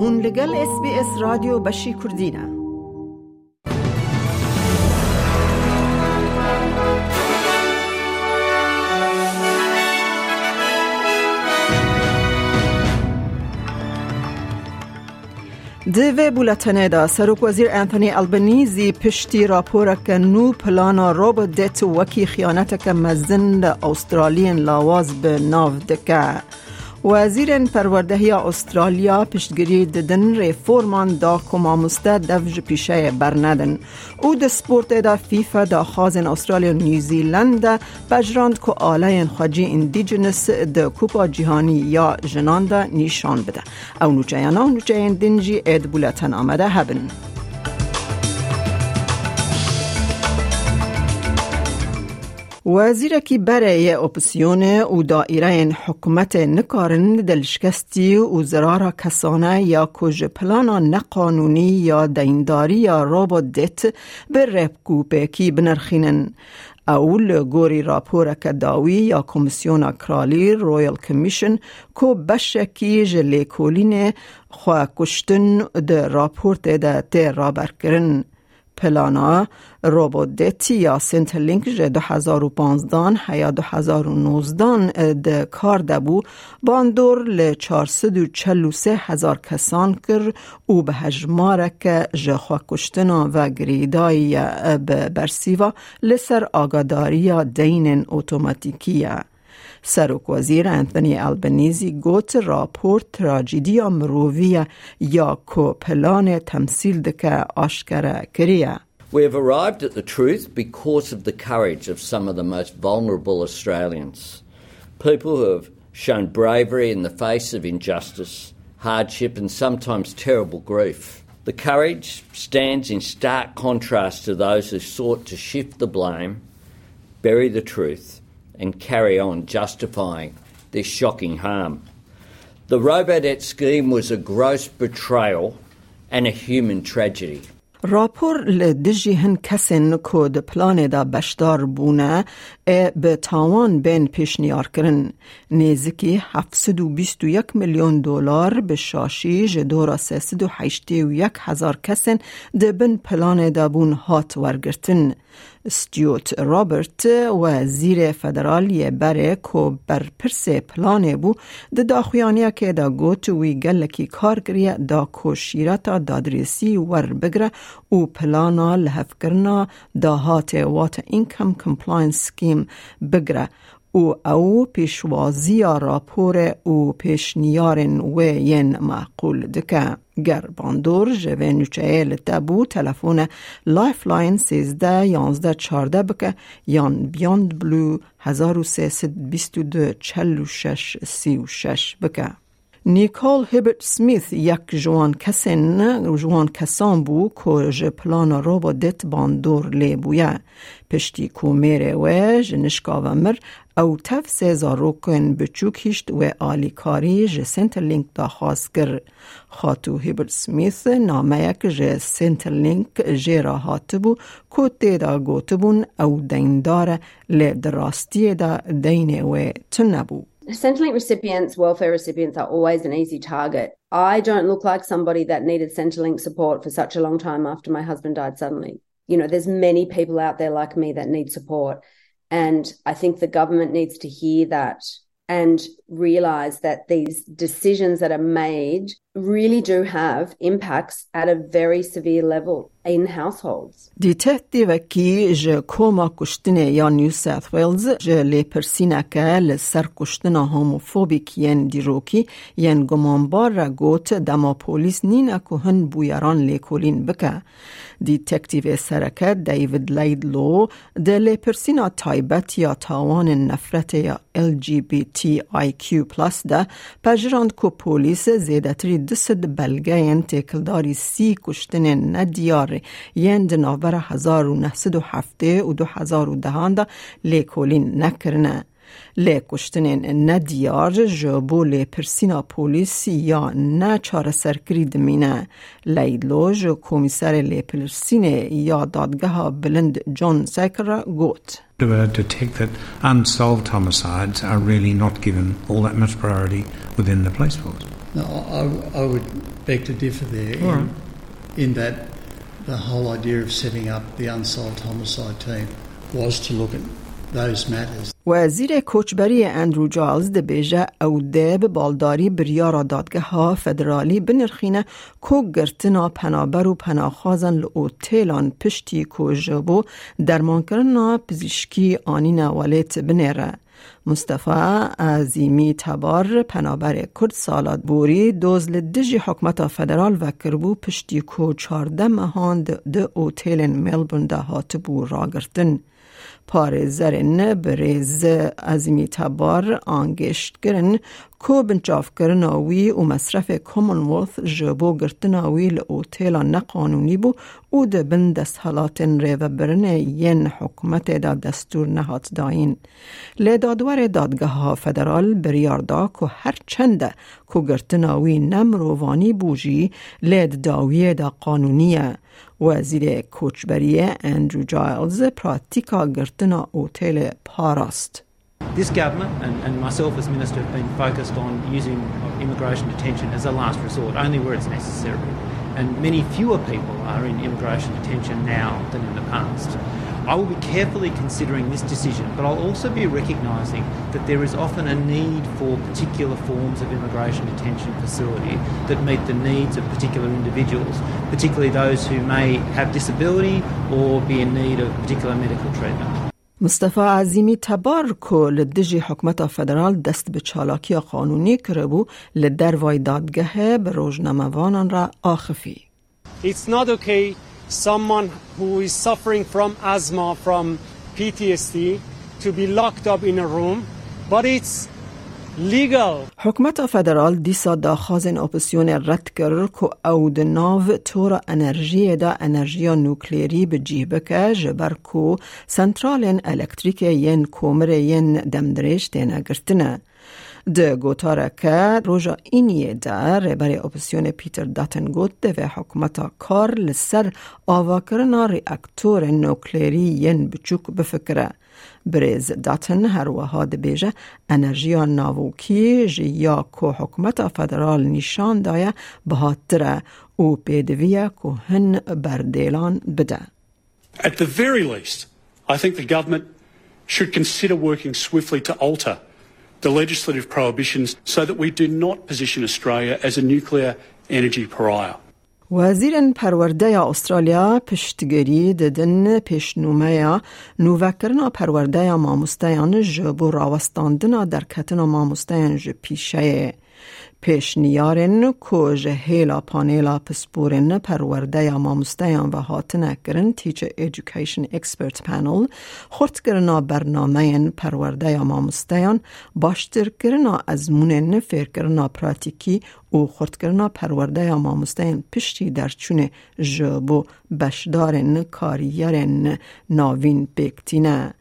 هون لگل اس بی اس رادیو بشی کردینه. دوی بولتنه دا سروک وزیر انتونی البنیزی پشتی راپورا که نو پلانا روب دیت وکی خیانت که مزن استرالین لاواز به ناو دکه وزیر پروردهی استرالیا پشتگیری ددن ریفورمان دا کمامسته دفج پیشه برندن او د سپورت دا فیفا دا خازن استرالیا نیوزیلند بجراند که آله خواجی اندیجنس دا کوپا جهانی یا جنان دا نیشان بده. او نوچه یانا نوچه دنجی اید بولتن آمده هبن. وزیرکی برای اپسیون و دائره حکومت نکارن دلشکستی و زرار کسانه یا کج پلانا نقانونی یا دینداری یا رابط دت به رب کی بنرخینن اول گوری راپور داوی یا کمیسیون کرالی رویل کمیشن کو بشکی جلی کولین خواه کشتن ده راپورت ده تی رابر کرن. پلانا روبودتی یا سنترلینک جه 2015 هیا 2019 ده کار دبو. باندور ل 443 هزار کسان کر او به هجماره که جه خواه کشتنا و گریدای برسیوا لسر آگاداری دین اوتوماتیکیه. سرک وزیر انتونی البنیزی گوت راپورت تراجیدی مرووی یا کو پلان تمثیل دکه آشکره کریه We have arrived at the truth because of the courage of some of the most vulnerable Australians. People who have shown bravery in the face of injustice, hardship, and sometimes terrible grief. The courage stands in stark contrast to those who sought to shift the blame, bury the truth, and carry on justifying this shocking harm. The Robodebt scheme was a gross betrayal and a human tragedy. راپور لدجی هن کسین کود پلان دا بشدار بونه ای به تاوان بین پیشنیار کرن نیزکی 721 میلیون دلار به شاشی جدورا 381 هزار کسین ده بین پلان دا بون هات ورگرتن ستیوت رابرت وزیر فدرالی بره کو بر پرس پلان بو د داخویانیا که دا گوت وی گلکی کار کریه دا کوشیرتا دادریسی ور بگره او پلانا لحف کرنا دا هات وات اینکم کمپلاینس سکیم بگره. او او پیشوازی راپور او پیشنیارن و ین معقول دکه. گر باندور جوه نوچه لتبو تلفون لایف لاین سیزده یانزده چارده بکه. یان بیاند بلو هزار و سیست بیست و دو چل و شش سی و شش بکه. نیکول هیبرت سمیث یک جوان کسین جوان کسان بو که پلان رو با دت باندور لی بویه پشتی کو میره و جنشکا و مر. او تف سیزا روکن بچوک هشت و آلیکاری جه سنتر لینک دا خواست گر خاتو هیبرت سمیث نامه یک جه سنتر لینک جه را هات بو. که تیدا گوت بون. او دیندار لی دراستی دا دین و تنبو Centrelink recipients, welfare recipients, are always an easy target. I don't look like somebody that needed Centrelink support for such a long time after my husband died suddenly. You know, there's many people out there like me that need support. And I think the government needs to hear that and realize that these decisions that are made really do have impacts at a very severe level in households. دیتکتیو کی ج کوما کشتنه یا نیو ساوت ویلز ج لی پرسینا که لسر کشتنا هوموفوبیک ین دیروکی ین گمانبار را گوت دما پولیس نینا که هن بویران لی کولین بکه. دیتکتیو سرکه دیوید لیدلو ده لی پرسینا تایبت یا تاوان نفرت یا LGBTIQ پلاس ده پجراند که پولیس زیدتری دست بلگه تکلداری سی کشتن ندیار ین دناور هزار و نهصد و هفته و دو هزار و دهان دا لیکولین نکرنه. لی کشتنین ندیار جبو لی پرسینا پولیس یا نه چار سرکری دمینه لیدلو جو کمیسر لی پرسینه یا دادگاه بلند جون سیکر گوت. to detect that unsolved homicides are really not given all that much priority within the police force. No, I, I would beg to differ there in, in that the whole idea of setting up the unsolved homicide team was to look at those matters. وزیر کوچبری اندرو جالز ده بیجه او ده به بالداری بریارا دادگه ها فدرالی بنرخینه کو گرتنا پنابر و پناخازن لعوتیلان پشتی کو جبو درمان کرنا پزیشکی آنین ولیت بنره. مصطفى عزیمی تبار پنابر کرد سالات بوری دوز لدجی حکمت فدرال و کربو پشتی کو چارده مهان ده اوتیل ملبون ده هاتبو راگرتن. پاره زر نه بریز ازمی آنگشت گرن کو بنچاف کرن و مصرف کومن وولث جبو گرتن وی لعوتیلا نقانونی بو او ده بن دست ریو برن ین حکومت دا دستور نهات داین. لی دادوار دادگاه ها فدرال بریاردا که هر چنده که نم رووانی نمروانی بوجی لید داویه دا قانونیه. وزیر کوچبری اندرو جایلز پراتیکا گرتن Tuna Otele Parast. This government and, and, myself as Minister have been focused on using immigration detention as a last resort, only where it's necessary. And many fewer people are in immigration detention now than in the past. I will be carefully considering this decision, but I'll also be recognising that there is often a need for particular forms of immigration detention facility that meet the needs of particular individuals, particularly those who may have disability or be in need of particular medical treatment. مصطفى عزیمی تبار کو لدجی حکمت فدرال دست به چالاکی قانونی کربو لدر وای دادگه به روزنامه‌وانان را آخفی. It's not okay someone who is suffering from asthma, from PTSD, to be locked up in a room, but it's legal. حکومت فدرال دیسا دا خازن اپسیون رد کرد که او د ناو تور انرژی دا انرژی نوکلیری به جیبکه جبر کو سنترال الکتریک ین کومر ین دمدرش تینه گرتنه. ده گوتاره که روژا اینیه ده رهبر اپسیون پیتر داتن گوت ده و حکومتا کار لسر آواکرنا ریاکتور نوکلیری ین بچوک بفکره. بریز داتن هر وها ده بیجه انرژی ناووکی جی یا کو حکومت فدرال نشان دایه بهاتره او پیدویه که هن بردیلان بده. At the very least, I think the government should consider working swiftly to alter the legislative prohibitions so that we do not position Australia as a nuclear energy pariah. وزیر پرورده استرالیا پشتگیری ددن پیشنومه نووکرنا پرورده ماموستیان جبو راوستاندنا در کتنا ماموستیان جپیشه پیشنیارن کوژ هیلا پانیلا پسپورن پرورده یا ماموستیان و هاتنه کرن تیچ ایژوکیشن اکسپرت پانل خورد کرنا برنامه پرورده یا ماموستیان باشتر کرنا ازمونن فیر کرنا پراتیکی و خورد کرنا پرورده یا ماموستیان پشتی در چونه جبو بشدارن کاریارن ناوین بکتینه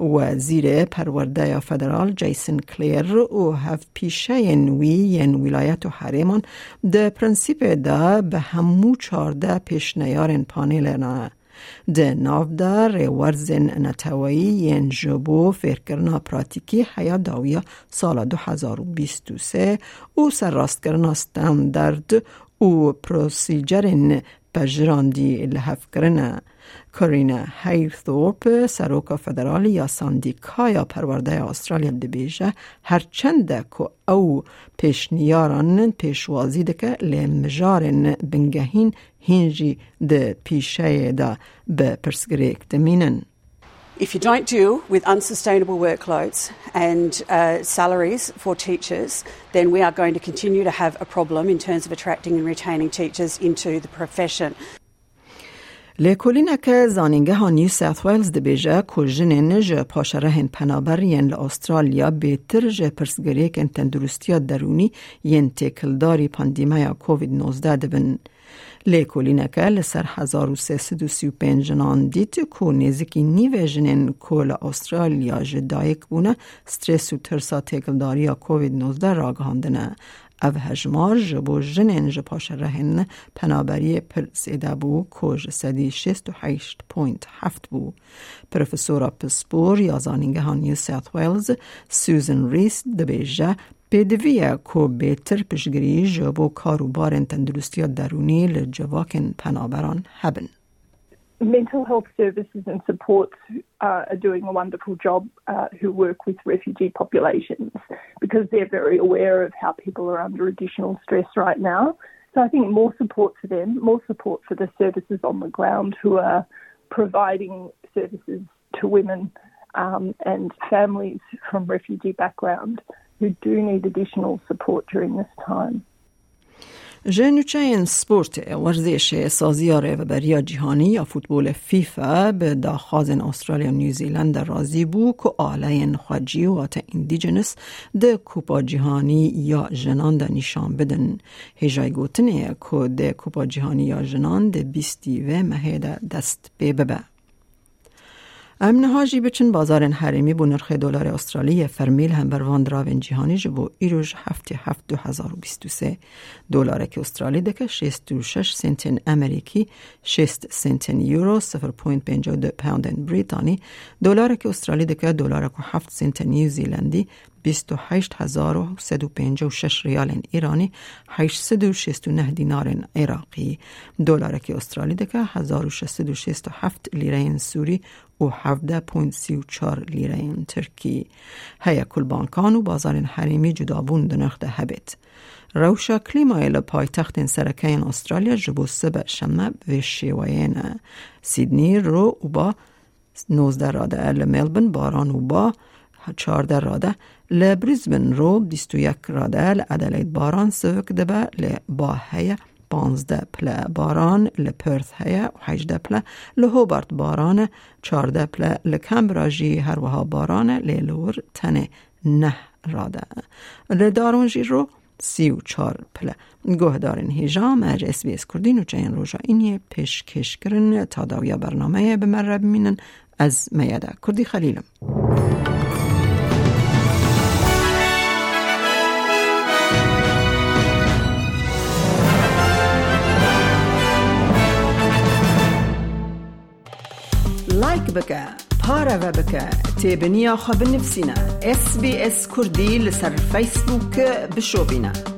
وزیر پرورده فدرال جیسن کلیر و هف پیشه نوی ین ولایت و حریمان ده پرنسیپ ده به همو چارده پیشنیارن پانیل نه. ده ناو ده ریورزن نتوایی ین جبو فیرکرنا پراتیکی حیا داویا سال 2023 و سر راست کرنا ستاندرد و پروسیجرن پجراندی لحف کرنه. کارینا هیرثورپ سروکا فدرال یا ساندیکایا پرورده استرالیا دبیجه هرچنده که او پیشنیاران پیشوازی دکه لمجارن بنگهین هنجی ده پیشه ده به پرسگریک دمینن. If you don't deal with unsustainable workloads and uh, salaries for teachers, then we are going to continue to have a problem in terms of attracting and retaining teachers into the profession. لیکولینه که زانینگه ها نیو ساوت ویلز ده بیجه که جنین جه پاشره هن پنابر ین لأسترالیا بیتر جه پرسگری کن تندرستی درونی ین تکلداری پاندیمه کووید 19 دبن. لیکولینه که لسر 1335 جنان دیت که نیزکی نیو جنین که لأسترالیا جه دایک بونه سترس و ترسا تکلداری کووید 19 راگهاندنه. او هجمار جبو جنین جپاش رهن پنابری پر سیده بو کج سدی شست و حیشت پوینت هفت بو. پروفسورا پسپور یا زانینگه ها نیو ساوت Mental health services and supports uh, are doing a wonderful job uh, who work with refugee populations because they're very aware of how people are under additional stress right now. So I think more support for them, more support for the services on the ground who are providing services to women um, and families from refugee background who do need additional support during this time. جنوچه سپورت ورزش سازی بریا جهانی یا فوتبال فیفا به داخواز استرالیا و نیوزیلند رازی بو که آله خواجی و آتا اندیجنس ده کوپا جهانی یا جنان ده نشان بدن هجای گوتنه که ده کوپا جهانی یا جنان ده بیستی و مهده دست ببه امن هاجی بچن بازار حریمی بو نرخ دلار استرالی فرمیل هم بر وان دراون جهانی جبو ایروش هفته هفت دو هزار و بیست و سه دلار که استرالی دکه شست و شش سنتن امریکی شست سنتن یورو سفر پوینت پینجا دو پاوندن بریتانی. دلار که استرالی دکه دلار که هفت سنتن نیوزیلندی 28156 ریال ایرانی 869 دینار عراقی. دلار که استرالی دکه 1667 لیره سوری و 17.34 لیره ترکی. هیا کل بانکان و بازار حریمی جدابون دنخده هبت. روشا کلیمای پایتخت سرکین استرالیا جبو سبع شمه و شیوین. سیدنی رو و با 19 راده ملبن باران و با 14 راده. لبریزبن رو 21 راده لعدلید باران سوک دبه لبا هیا 15 پله باران لپرث هیا و 18 پله لهوبارت باران 14 پله لکمبراجی هر وها باران لور تنه نه راده. لدارونجی رو سی و چار پله گوه دارین هیجام اج اس بی اس کردین و چین روژا اینی پیش کش کرن تا داویا برنامه بمرب مینن از میاده کردی خلیلم. بکە. پارەوە بکە. تێبنییا خە بنفسینە SسBS کوردی لەسەر فیسبووکە بشۆبینە.